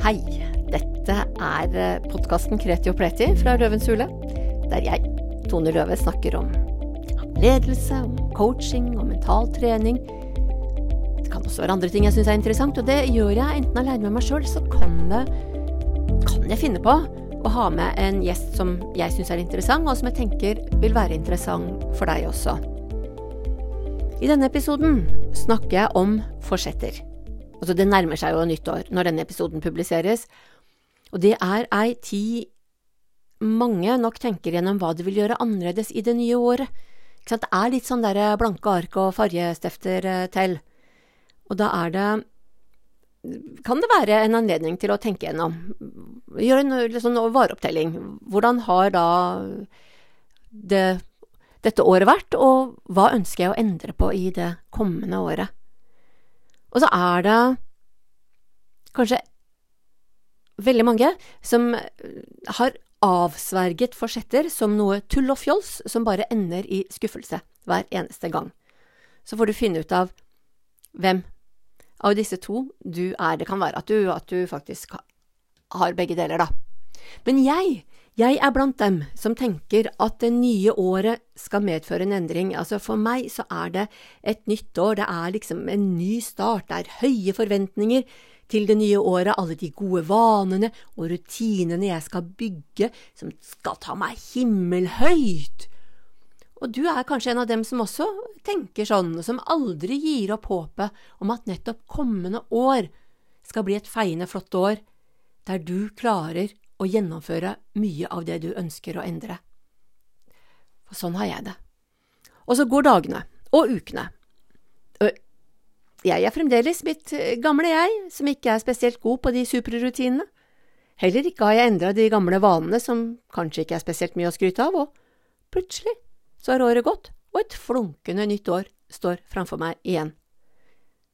Hei, dette er podkasten Kreti og Pleti fra Løvens hule, der jeg, Tone Løve, snakker om ledelse, om coaching og mental trening. Det kan også være andre ting jeg syns er interessant, og det gjør jeg enten alene med meg sjøl, så kan, det, kan jeg finne på å ha med en gjest som jeg syns er interessant, og som jeg tenker vil være interessant for deg også. I denne episoden snakker jeg om forsetter. Altså, det nærmer seg jo nyttår når denne episoden publiseres, og det er ei tid mange nok tenker gjennom hva de vil gjøre annerledes i det nye året. Ikke sant? Det er litt sånn der blanke ark og fargestifter til, og da er det kan det være en anledning til å tenke gjennom, gjøre en liksom, vareopptelling. Hvordan har da det, dette året vært, og hva ønsker jeg å endre på i det kommende året? Og så er det kanskje veldig mange som har avsverget forsetter som noe tull og fjols som bare ender i skuffelse hver eneste gang. Så får du finne ut av hvem av disse to du er. Det kan være at du, at du faktisk har begge deler, da. Men jeg, jeg er blant dem som tenker at det nye året skal medføre en endring. Altså For meg så er det et nytt år, det er liksom en ny start, det er høye forventninger til det nye året, alle de gode vanene og rutinene jeg skal bygge, som skal ta meg himmelhøyt. Og du er kanskje en av dem som også tenker sånn, og som aldri gir opp håpet om at nettopp kommende år skal bli et feiende flott år, der du klarer å gjennomføre mye av det du ønsker å endre. For sånn har jeg det. Og så går dagene og ukene. Jeg er fremdeles mitt gamle jeg, som ikke er spesielt god på de superrutinene. Heller ikke har jeg endra de gamle vanene som kanskje ikke er spesielt mye å skryte av, og plutselig så har året gått, og et flunkende nytt år står framfor meg igjen.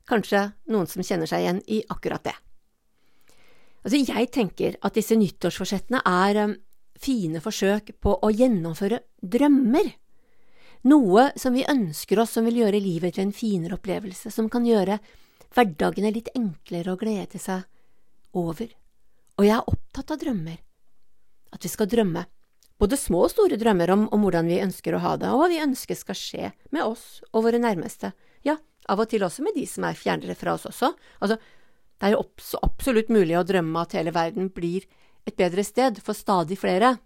Kanskje noen som kjenner seg igjen i akkurat det. Altså, jeg tenker at disse nyttårsforsettene er um, fine forsøk på å gjennomføre drømmer. Noe som vi ønsker oss som vil gjøre livet til en finere opplevelse, som kan gjøre hverdagene litt enklere å glede seg over. Og jeg er opptatt av drømmer. At vi skal drømme både små og store drømmer om, om, hvordan vi ønsker å ha det, og hva vi ønsker skal skje med oss og våre nærmeste, ja, av og til også med de som er fjernere fra oss også. Altså, det er jo absolutt mulig å drømme at hele verden blir et bedre sted for stadig flere,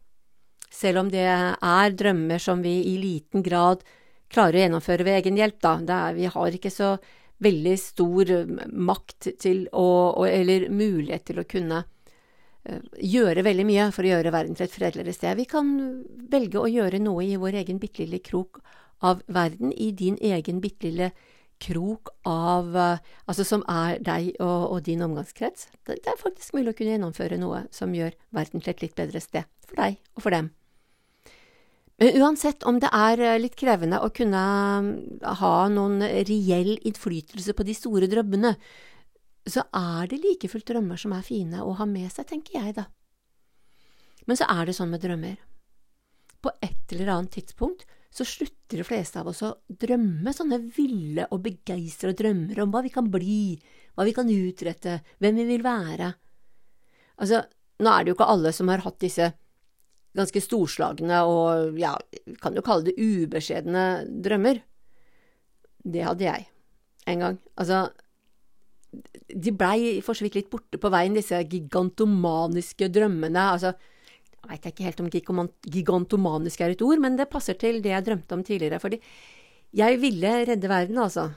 selv om det er drømmer som vi i liten grad klarer å gjennomføre ved egen hjelp, da. Er, vi har ikke så veldig stor makt til å, eller mulighet til å kunne Eh, gjøre veldig mye for å gjøre verden til et fredeligere sted. Vi kan velge å gjøre noe i vår egen bitte lille krok av verden, i din egen bitte lille krok av eh, Altså som er deg og, og din omgangskrets. Det, det, er faktisk mulig å kunne gjennomføre noe som gjør verden til et litt bedre sted. For deg og for dem. Men uansett om det er eh, litt krevende å kunne ha noen reell innflytelse på de store drømmene, så er det like fullt drømmer som er fine å ha med seg, tenker jeg, da. Men så er det sånn med drømmer. På et eller annet tidspunkt så slutter de fleste av oss å drømme sånne ville og begeistra drømmer om hva vi kan bli, hva vi kan utrette, hvem vi vil være. Altså, nå er det jo ikke alle som har hatt disse ganske storslagne og, ja, kan jo kalle det ubeskjedne drømmer. Det hadde jeg en gang. Altså, de blei for så vidt litt borte på veien, disse gigantomaniske drømmene. Altså, jeg veit ikke helt om gigantomanisk er et ord, men det passer til det jeg drømte om tidligere. fordi jeg ville redde verden, altså.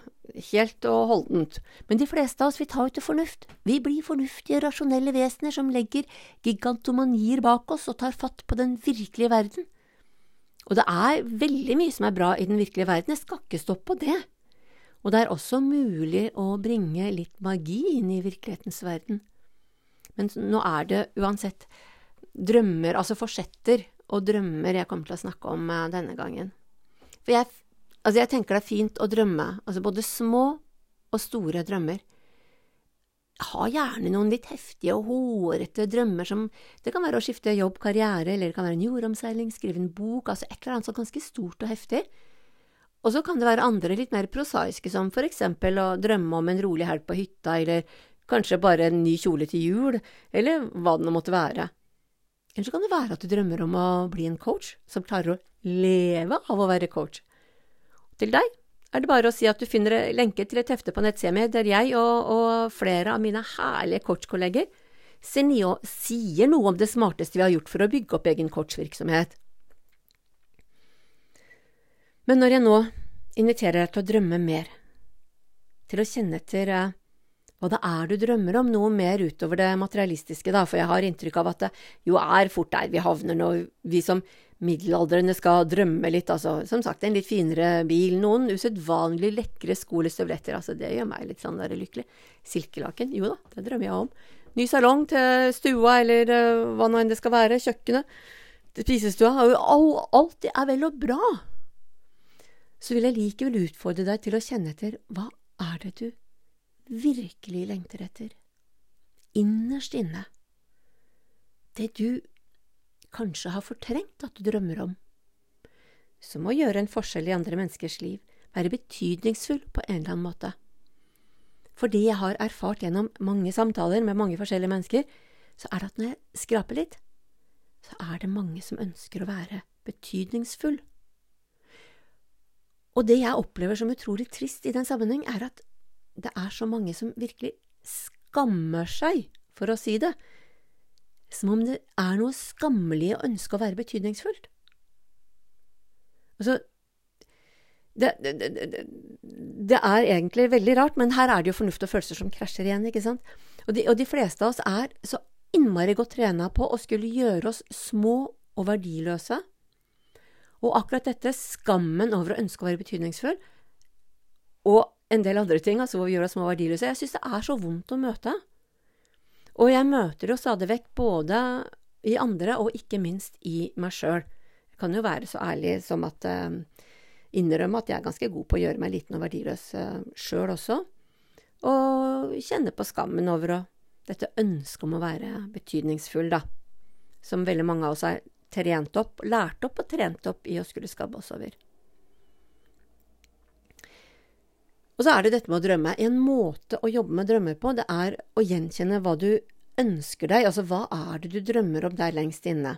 Helt og holdent. Men de fleste av oss, vi tar jo til fornuft. Vi blir fornuftige, rasjonelle vesener som legger gigantomanier bak oss og tar fatt på den virkelige verden. Og det er veldig mye som er bra i den virkelige verden, jeg skal ikke stoppe på det. Og det er også mulig å bringe litt magi inn i virkelighetens verden. Men nå er det uansett drømmer, altså forsetter og drømmer jeg kommer til å snakke om eh, denne gangen. For jeg, altså jeg tenker det er fint å drømme, altså både små og store drømmer. Ha gjerne noen litt heftige og hårete drømmer som Det kan være å skifte jobb, karriere, eller det kan være en jordomseiling, skrive en bok, altså et eller annet sånt ganske stort og heftig. Og så kan det være andre litt mer prosaiske, som for eksempel å drømme om en rolig helg på hytta, eller kanskje bare en ny kjole til jul, eller hva det nå måtte være. Eller så kan det være at du drømmer om å bli en coach som klarer å leve av å være coach. Til deg er det bare å si at du finner lenke til et hefte på nettsida mi der jeg og, og, flere av mine herlige coachkolleger sier noe om det smarteste vi har gjort for å bygge opp egen coachvirksomhet. Men når jeg nå inviterer deg til å drømme mer, til å kjenne etter uh, hva det er du drømmer om, noe mer utover det materialistiske, da, for jeg har inntrykk av at det jo er fort der vi havner når vi som middelaldrende skal drømme litt, altså som sagt en litt finere bil, noen usedvanlig lekre sko eller støvletter, altså det gjør meg litt sånn der lykkelig. Silkelaken, jo da, det drømmer jeg om. Ny salong til stua eller uh, hva nå enn det skal være, kjøkkenet, spisestua, alt det er vel og bra så vil jeg likevel utfordre deg til å kjenne etter hva er det du virkelig lengter etter, innerst inne, det du kanskje har fortrengt at du drømmer om, som å gjøre en forskjell i andre menneskers liv, være betydningsfull på en eller annen måte. For det jeg har erfart gjennom mange samtaler med mange forskjellige mennesker, så er det at når jeg skraper litt, så er det mange som ønsker å være betydningsfull. Og det jeg opplever som utrolig trist i den sammenheng, er at det er så mange som virkelig skammer seg for å si det, som om det er noe skammelig å ønske å være betydningsfullt. Altså, det, det, det, det, er egentlig veldig rart, men her er det jo fornuft og følelser som krasjer igjen, ikke sant? Og de, og de fleste av oss er så innmari godt trena på å skulle gjøre oss små og verdiløse og akkurat dette, skammen over å ønske å være betydningsfull, og en del andre ting, altså hvor vi gjør oss små verdiløse, jeg synes det er så vondt å møte. Og jeg møter det stadig vekk både i andre og ikke minst i meg sjøl. Jeg kan jo være så ærlig som at uh, innrømme at jeg er ganske god på å gjøre meg liten og verdiløs eh, sjøl også, og kjenne på skammen over å, dette ønsket om å være betydningsfull, da, som veldig mange av oss er trent opp, lært opp og trent opp i å skulle skabbe oss over. Og så er det dette med å drømme. En måte å jobbe med drømmer på, det er å gjenkjenne hva du ønsker deg, altså hva er det du drømmer om der lengst inne.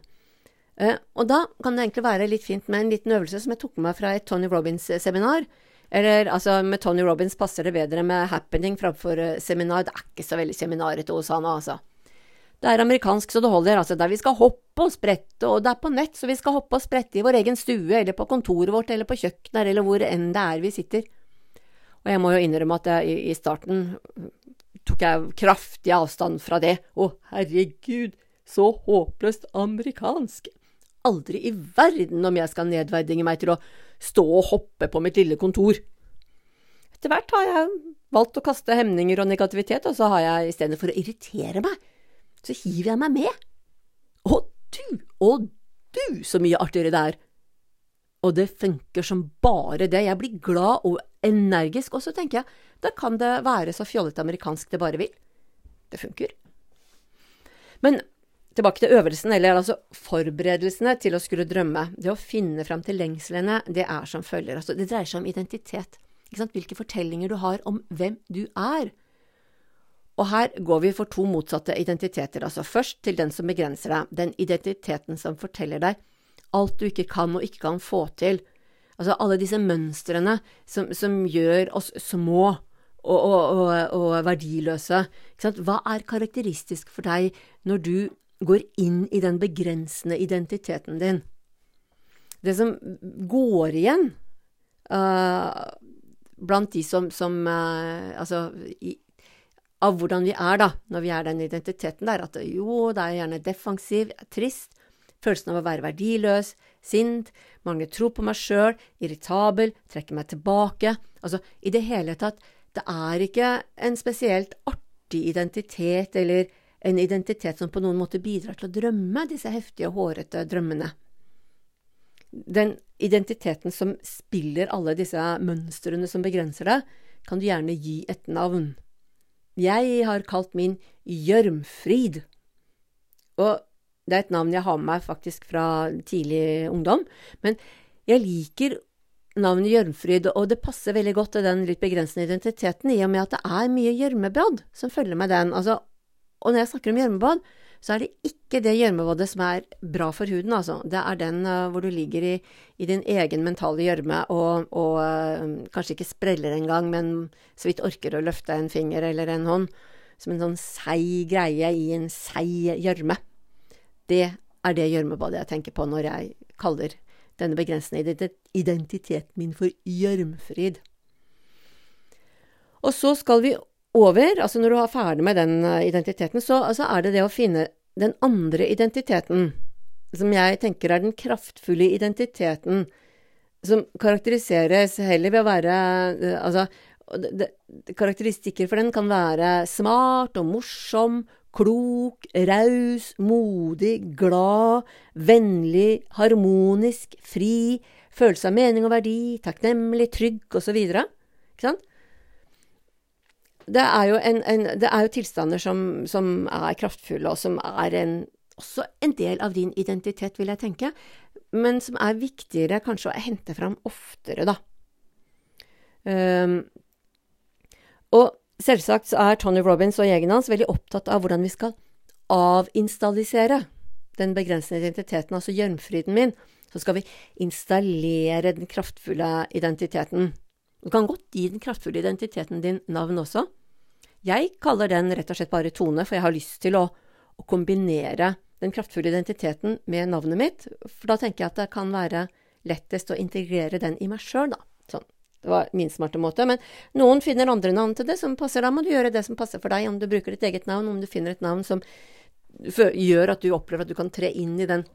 Uh, og da kan det egentlig være litt fint med en liten øvelse som jeg tok med meg fra et Tony Robins-seminar. Eller altså, med Tony Robins passer det bedre med happening framfor uh, seminar. Det er ikke så veldig seminarete hos han, altså. Det er amerikansk så det holder, altså der vi skal hoppe og sprette, og det er på nett så vi skal hoppe og sprette i vår egen stue, eller på kontoret vårt, eller på kjøkkenet, eller hvor enn det er vi sitter. Og jeg må jo innrømme at jeg, i, starten tok jeg kraftig avstand fra det. Å, herregud, så håpløst amerikansk. Aldri i verden om jeg skal nedverdige meg til å stå og hoppe på mitt lille kontor. Etter hvert har jeg valgt å kaste hemninger og negativitet, og så har jeg i stedet for å irritere meg, så hiver jeg meg med. Å du, å du, så mye artigere det er. Og det funker som bare det. Jeg blir glad og energisk, og så tenker jeg, da kan det være så fjollete amerikansk det bare vil. Det funker. Men tilbake til øvelsen, eller altså forberedelsene til å skulle drømme. Det å finne fram til lengslene, det er som følger. Altså, det dreier seg om identitet. Hvilke fortellinger du har om hvem du er. Og her går vi for to motsatte identiteter, altså først til den som begrenser deg, den identiteten som forteller deg alt du ikke kan og ikke kan få til, altså alle disse mønstrene som, som gjør oss små og, og, og, og verdiløse. Hva er karakteristisk for deg når du går inn i den begrensende identiteten din? Det som går igjen uh, blant de som, som uh, Altså i, av hvordan vi er, da, når vi er den identiteten der, at jo, det er gjerne defensiv, trist, følelsen av å være verdiløs, sint, mangler tro på meg sjøl, irritabel, trekker meg tilbake, altså i det hele tatt, det er ikke en spesielt artig identitet eller en identitet som på noen måte bidrar til å drømme disse heftige, hårete drømmene. Den identiteten som spiller alle disse mønstrene som begrenser deg, kan du gjerne gi et navn. Jeg har kalt min Gjørmfrid. Og det er et navn jeg har med meg faktisk fra tidlig ungdom, men jeg liker navnet Gjørmfryd, og det passer veldig godt til den litt begrensende identiteten, i og med at det er mye gjørmebad som følger med den. Altså, og når jeg snakker om gjørmebad, så er det ikke det gjørmebadet som er bra for huden, altså. Det er den uh, hvor du ligger i, i din egen mentale gjørme og, og uh, kanskje ikke spreller engang, men så vidt orker å løfte en finger eller en hånd. Som en sånn seig greie i en seig gjørme. Det er det gjørmebadet jeg tenker på når jeg kaller denne begrensende identiteten min for gjørmfrid. Og så skal vi over, altså når du er ferdig med den eh, identiteten, så altså er det det å finne den andre identiteten, som jeg tenker er den kraftfulle identiteten, som karakteriseres heller ved å være eh, Altså, karakteristikker for den kan være smart og morsom, klok, raus, modig, glad, vennlig, harmonisk, fri, følelse av mening og verdi, takknemlig, trygg osv. Ikke sant? Det er jo, en, en, det er jo tilstander som, som, er kraftfulle, og som er en, også en del av din identitet, vil jeg tenke, men som er viktigere kanskje å hente fram oftere, da. Um, og Selvsagt er Tony Robins og gjengen hans veldig opptatt av hvordan vi skal avinstallisere den begrensende identiteten, altså gjørmfryden min. Så skal vi installere den kraftfulle identiteten. Du kan godt gi den kraftfulle identiteten din navn også. Jeg kaller den rett og slett bare Tone, for jeg har lyst til å, å kombinere den kraftfulle identiteten med navnet mitt, for da tenker jeg at det kan være lettest å integrere den i meg sjøl, da. Det var min smarte måte. Men noen finner andre navn til det som passer. Da må du gjøre det som passer for deg. Om du bruker ditt eget navn, om du finner et navn som gjør at du opplever at du kan tre inn i den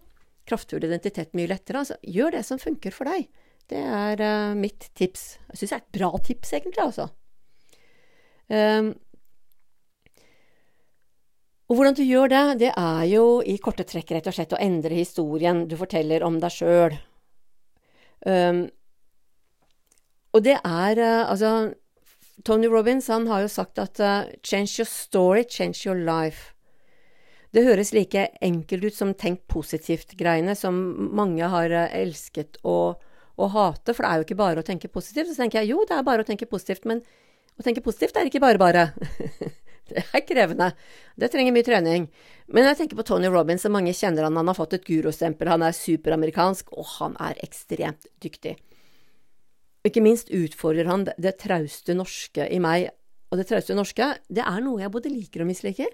kraftfulle identiteten mye lettere. Altså, gjør det som funker for deg. Det er uh, mitt tips. Jeg syns det er et bra tips, egentlig, altså. Um, og hvordan du gjør det, det er jo i korte trekk rett og slett å endre historien du forteller om deg sjøl. Um, og det er uh, Altså, Tony Robins han har jo sagt at uh, 'change your story, change your life'. Det høres like enkelt ut som 'tenk positivt'-greiene, som mange har uh, elsket å, å, hate, for det er jo ikke bare å tenke positivt. Så tenker jeg jo, det er bare å tenke positivt, men å tenke positivt er ikke bare bare. det er krevende. Det trenger mye trening. Men jeg tenker på Tony Robins, så mange kjenner han, han har fått et gurostempel, han er superamerikansk, og han er ekstremt dyktig. Ikke minst utfordrer han det, det trauste norske i meg. Og det trauste norske, det er noe jeg både liker og misliker.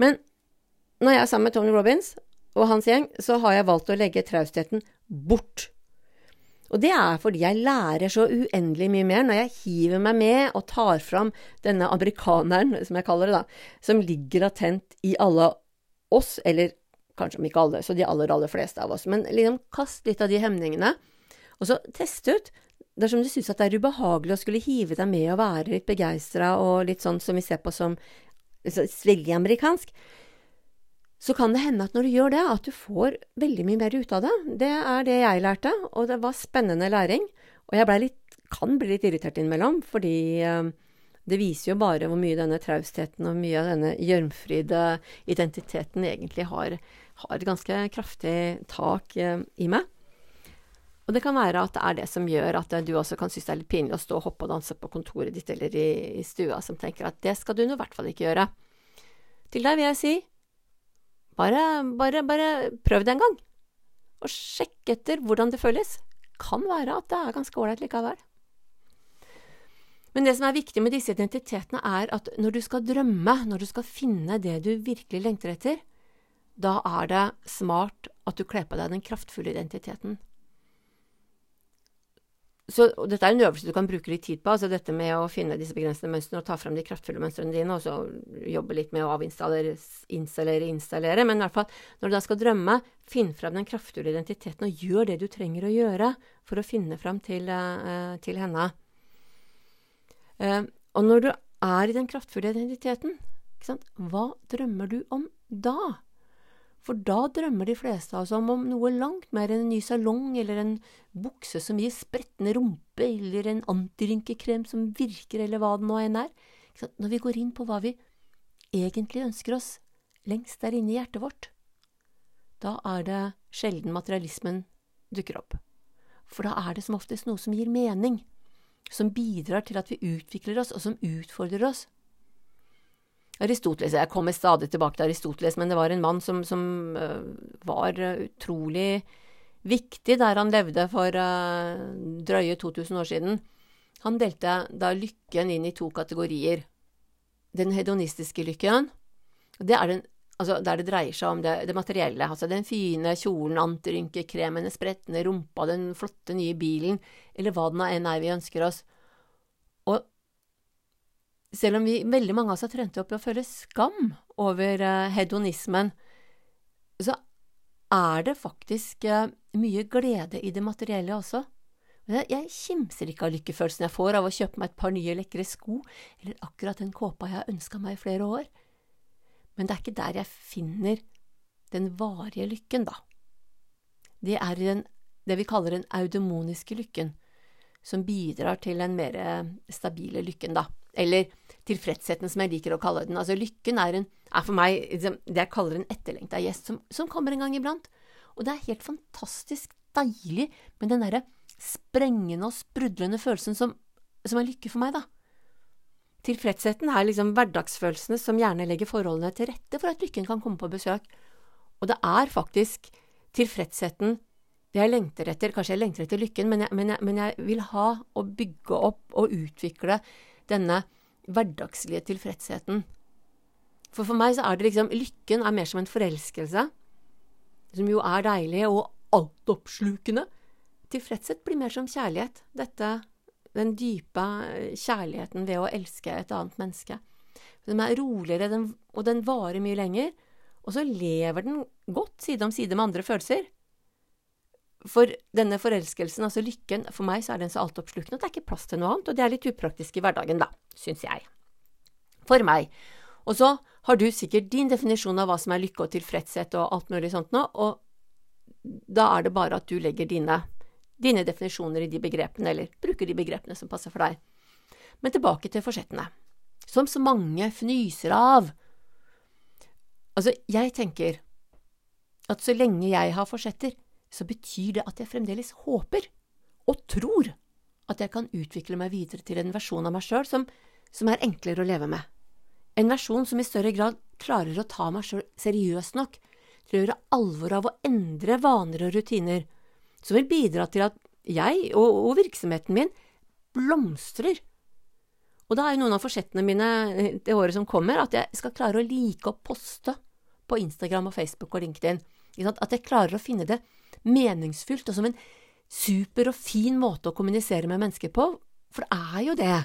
Men når jeg er sammen med Tony Robins og hans gjeng, så har jeg valgt å legge traustheten bort. Og det er fordi jeg lærer så uendelig mye mer når jeg hiver meg med og tar fram denne amerikaneren, som jeg kaller det, da, som ligger latent i alle oss, eller kanskje om ikke alle, så de aller, aller fleste av oss. Men liksom kast litt av de hemningene, og så teste ut dersom du syns at det er ubehagelig å skulle hive deg med og være litt begeistra og litt sånn som vi ser på som veldig amerikansk, så kan det hende at når du gjør det, at du får veldig mye mer ut av det. Det er det jeg lærte, og det var spennende læring. Og jeg litt, kan bli litt irritert innimellom, fordi eh, det viser jo bare hvor mye denne traustheten og mye av denne gjørmfride identiteten egentlig har, har ganske kraftig tak eh, i meg. Og det kan være at det er det som gjør at du også kan synes det er litt pinlig å stå og hoppe og danse på kontoret ditt eller i, i stua, som tenker at det skal du nå i hvert fall ikke gjøre. Til deg vil jeg si bare, bare, bare prøv det en gang, og sjekk etter hvordan det føles. Kan være at det er ganske ålreit likevel. Men det som er viktig med disse identitetene, er at når du skal drømme, når du skal finne det du virkelig lengter etter, da er det smart at du kler på deg den kraftfulle identiteten. Så dette er en øvelse du kan bruke litt tid på, altså dette med å finne disse begrensende mønstrene og ta fram de kraftfulle mønstrene dine, og så jobbe litt med å avinstallere, installere, installere. Men i hvert fall, når du da skal drømme, finn fram den kraftfulle identiteten, og gjør det du trenger å gjøre for å finne fram til, uh, til henne. Uh, og når du er i den kraftfulle identiteten, hva drømmer du om da? For da drømmer de fleste av oss om, om noe langt mer enn en ny salong eller en bukse som gir spretne rumpe, eller en antirynkekrem som virker, eller hva det nå enn er. Når vi går inn på hva vi egentlig ønsker oss, lengst der inne i hjertet vårt, da er det sjelden materialismen dukker opp. for da er det som oftest noe som gir mening, som bidrar til at vi utvikler oss, og som utfordrer oss. Aristoteles, Jeg kommer stadig tilbake til Aristoteles, men det var en mann som, som uh, var utrolig viktig der han levde for uh, drøye 2000 år siden. Han delte da lykken inn i to kategorier. Den hedonistiske lykken, det er den altså der det dreier seg om det, det materielle, altså den fine kjolen, antirynkekremen, den spretne rumpa, den flotte nye bilen, eller hva det enn er vi ønsker oss. Selv om vi, veldig mange av oss har trent opp i å føle skam over uh, hedonismen, så er det faktisk uh, mye glede i det materielle også. Jeg kimser ikke av lykkefølelsen jeg får av å kjøpe meg et par nye, lekre sko, eller akkurat den kåpa jeg har ønska meg i flere år. Men det er ikke der jeg finner den varige lykken, da. Det er den, det vi kaller den audemoniske lykken, som bidrar til den mer stabile lykken, da. Eller tilfredsheten, som jeg liker å kalle den. Altså, lykken er, en, er for meg liksom, det jeg kaller en etterlengta gjest, som, som, kommer en gang iblant. Og det er helt fantastisk deilig med den derre sprengende og sprudlende følelsen som, som er lykke for meg, da. Tilfredsheten er liksom hverdagsfølelsene som gjerne legger forholdene til rette for at lykken kan komme på besøk. Og det er faktisk tilfredsheten jeg lengter etter. Kanskje jeg lengter etter lykken, men jeg, men jeg, men jeg vil ha og bygge opp og utvikle denne hverdagslige tilfredsheten. For for meg så er det liksom Lykken er mer som en forelskelse, som jo er deilig og altoppslukende. Tilfredshet blir mer som kjærlighet. Dette den dype eh, kjærligheten ved å elske et annet menneske. Den er roligere, og den varer mye lenger. Og så lever den godt side om side med andre følelser. For denne forelskelsen, altså lykken, for meg så er den så altoppslukende at det er ikke plass til noe annet, og det er litt upraktisk i hverdagen, da, syns jeg. For meg. Og så har du sikkert din definisjon av hva som er lykke og tilfredshet og alt mulig sånt nå, og da er det bare at du legger dine dine definisjoner i de begrepene, eller bruker de begrepene som passer for deg. Men tilbake til forsettene, som så mange fnyser av. Altså, jeg tenker at så lenge jeg har forsetter, så betyr det at jeg fremdeles håper og tror at jeg kan utvikle meg videre til en versjon av meg sjøl som, som, er enklere å leve med. En versjon som i større grad klarer å ta meg sjøl seriøst nok til å gjøre alvor av å endre vaner og rutiner, som vil bidra til at jeg og, og virksomheten min blomstrer. Og da er jo noen av forsettene mine det året som kommer, at jeg skal klare å like å poste på Instagram og Facebook og LinkedIn. At jeg klarer å finne det meningsfylt og som en super og fin måte å kommunisere med mennesker på. For det er jo det.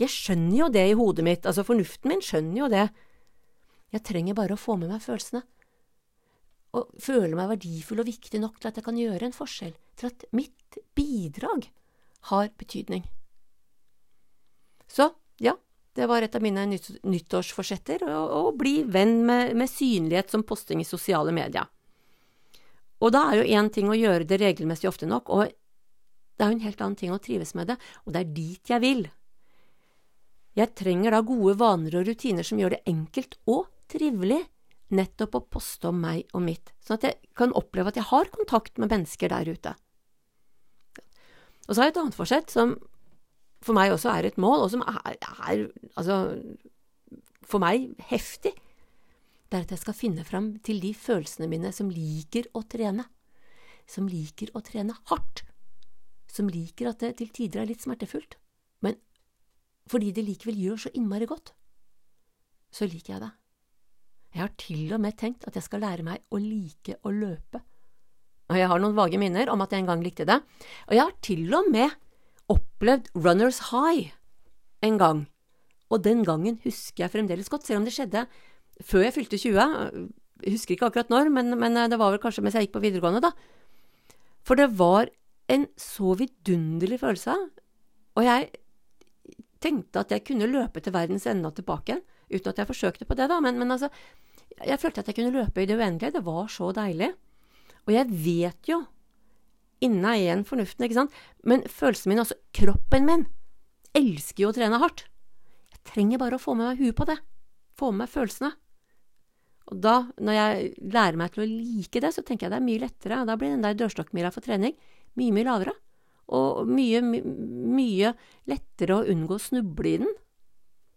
Jeg skjønner jo det i hodet mitt, altså fornuften min skjønner jo det. Jeg trenger bare å få med meg følelsene og føle meg verdifull og viktig nok til at jeg kan gjøre en forskjell, til at mitt bidrag har betydning. Så ja, det var et av mine nyttårsforsetter, å, bli venn med, med, synlighet som posting i sosiale medier. Og da er jo én ting å gjøre det regelmessig ofte nok, og det er jo en helt annen ting å trives med det, og det er dit jeg vil. Jeg trenger da gode vaner og rutiner som gjør det enkelt og trivelig nettopp å poste om meg og mitt, sånn at jeg kan oppleve at jeg har kontakt med mennesker der ute. Og så har jeg et annet forsett som for meg også er et mål, og som er, er altså for meg heftig. Det er at jeg skal finne fram til de følelsene mine som liker å trene. Som liker å trene hardt. Som liker at det til tider er litt smertefullt. Men fordi det likevel gjør så innmari godt, så liker jeg det. Jeg har til og med tenkt at jeg skal lære meg å like å løpe. Og jeg har noen vage minner om at jeg en gang likte det. Og jeg har til og med opplevd runners high en gang. Og den gangen husker jeg fremdeles godt, selv om det skjedde før jeg fylte 20. Jeg husker ikke akkurat når, men, men det var vel kanskje mens jeg gikk på videregående, da. For det var en så vidunderlig følelse. Og jeg tenkte at jeg kunne løpe til verdens ende og tilbake uten at jeg forsøkte på det, da. Men, men altså, jeg følte at jeg kunne løpe i det uendelige. Det var så deilig. Og jeg vet jo inne igjen fornuften, ikke sant, men følelsen min, altså kroppen min, elsker jo å trene hardt. Jeg trenger bare å få med meg huet på det. Få med meg følelsene. Og da, når jeg lærer meg til å like det, så tenker jeg det er mye lettere, da blir den der dørstokkmila for trening mye, mye lavere. og mye, my, mye lettere å unngå å snuble i den.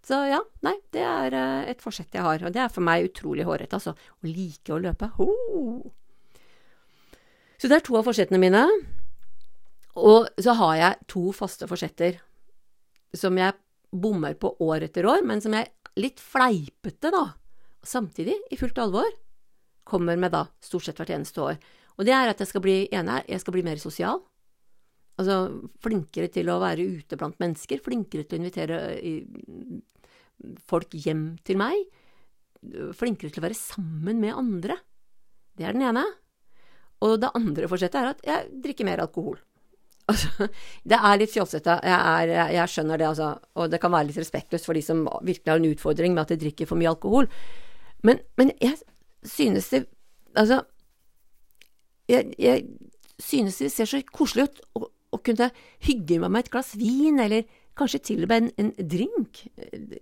Så ja, nei, det er eh, et forsett jeg har, og det er for meg utrolig hårete, altså. Å like å løpe. Ho! Så det er to av forsettene mine. Og så har jeg to faste forsetter som jeg bommer på år etter år, men som jeg litt fleipete, da, samtidig, i fullt alvor, kommer med da, stort sett hvert eneste år. Og det er at jeg skal bli, ene jeg skal bli mer sosial. Altså flinkere til å være ute blant mennesker, flinkere til å invitere folk hjem til meg, flinkere til å være sammen med andre. Det er den ene. Og det andre forsettet er at jeg drikker mer alkohol. Altså, det er litt fjåsete, jeg, jeg, skjønner det, altså. Og det kan være litt respektløst for de som virkelig har en utfordring med at de drikker for mye alkohol. Men, men jeg synes det Altså, jeg, jeg, synes det ser så koselig ut å, å kunne hygge med meg et glass vin, eller kanskje til og med en, en, drink.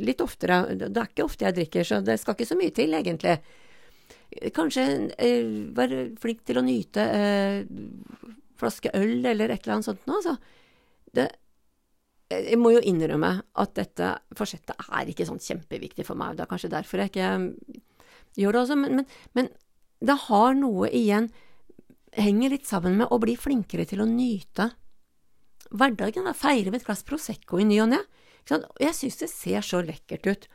Litt oftere. Det er ikke ofte jeg drikker, så det skal ikke så mye til, egentlig. Kanskje eh, være flink til å nyte eh, flaske øl eller et eller annet sånt noe. Så jeg må jo innrømme at dette forsettet er ikke sånn kjempeviktig for meg. Det er kanskje derfor jeg ikke gjør det også, men, men, men det har noe igjen Henger litt sammen med å bli flinkere til å nyte hverdagen. Da. Feire med et glass Prosecco i ny og ne. Jeg syns det ser så lekkert ut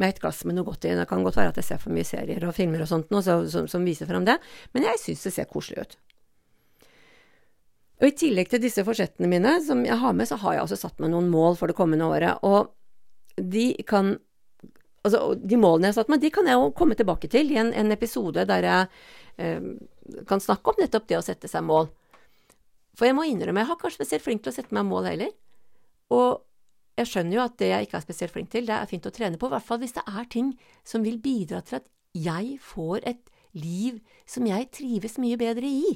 med et glass med noe godt i. Det kan godt være at jeg ser for mye serier og filmer og sånt nå, så, som, som, viser frem det, men jeg syns det ser koselig ut. Og I tillegg til disse forsettene mine som jeg har med, så har jeg også satt meg noen mål for det kommende året. Og de kan Altså, de målene jeg har satt meg, de kan jeg jo komme tilbake til i en, en episode der jeg eh, kan snakke om nettopp det å sette seg mål. For jeg må innrømme, jeg har vært spesielt flink til å sette meg mål heller. Og jeg skjønner jo at det jeg ikke er spesielt flink til, det er fint å trene på, i hvert fall hvis det er ting som vil bidra til at jeg får et liv som jeg trives mye bedre i.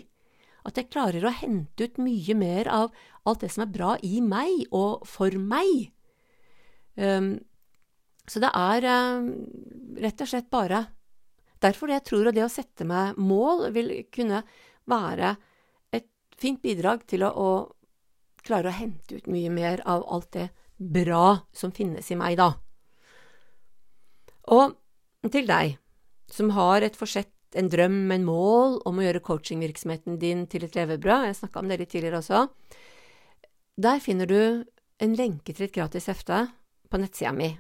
At jeg klarer å hente ut mye mer av alt det som er bra i meg og for meg. Um, så det er um, rett og slett bare derfor jeg tror at det å sette meg mål vil kunne være et fint bidrag til å, å klare å hente ut mye mer av alt det bra som finnes i meg, da. Og til deg som har et forsett en drøm, en mål om å gjøre coachingvirksomheten din til et levebrød, jeg snakka om det litt tidligere også, der finner du en lenke til et gratis hefte på nettsida mi.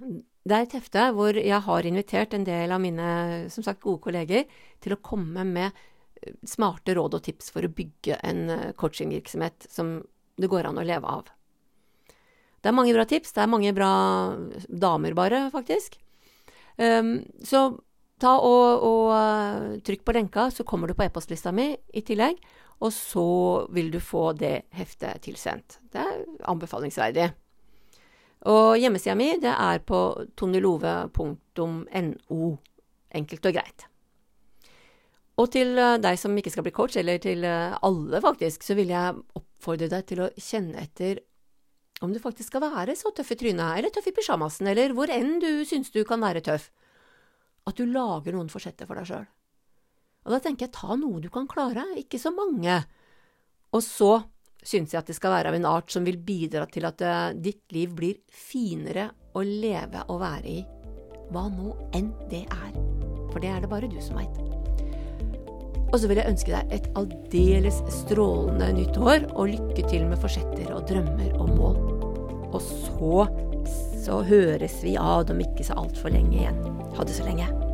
Det er et hefte hvor jeg har invitert en del av mine som sagt, gode kolleger til å komme med eh, smarte råd og tips for å bygge en eh, coachingvirksomhet som det går an å leve av. Det er mange bra tips, det er mange bra damer bare, faktisk. Um, så ta og, og uh, trykk på lenka, så kommer du på e-postlista mi i tillegg. Og så vil du få det heftet tilsendt. Det er anbefalingsverdig. Og hjemmesida mi, det er på tonilove.no. Enkelt og greit. Og til uh, deg som ikke skal bli coach, eller til uh, alle faktisk, så vil jeg oppfordre deg til å kjenne etter om du faktisk skal være så tøff i trynet, eller tøff i pysjamasen, eller hvor enn du syns du kan være tøff at du lager noen forsetter for deg sjøl. Og da tenker jeg ta noe du kan klare, ikke så mange. Og så syns jeg at det skal være av en art som vil bidra til at uh, ditt liv blir finere å leve og være i, hva nå enn det er. For det er det bare du som veit. Og så vil jeg ønske deg et aldeles strålende nytt år, og lykke til med forsetter og drømmer og mål. Og så så høres vi av om ikke så altfor lenge igjen. Ha det så lenge.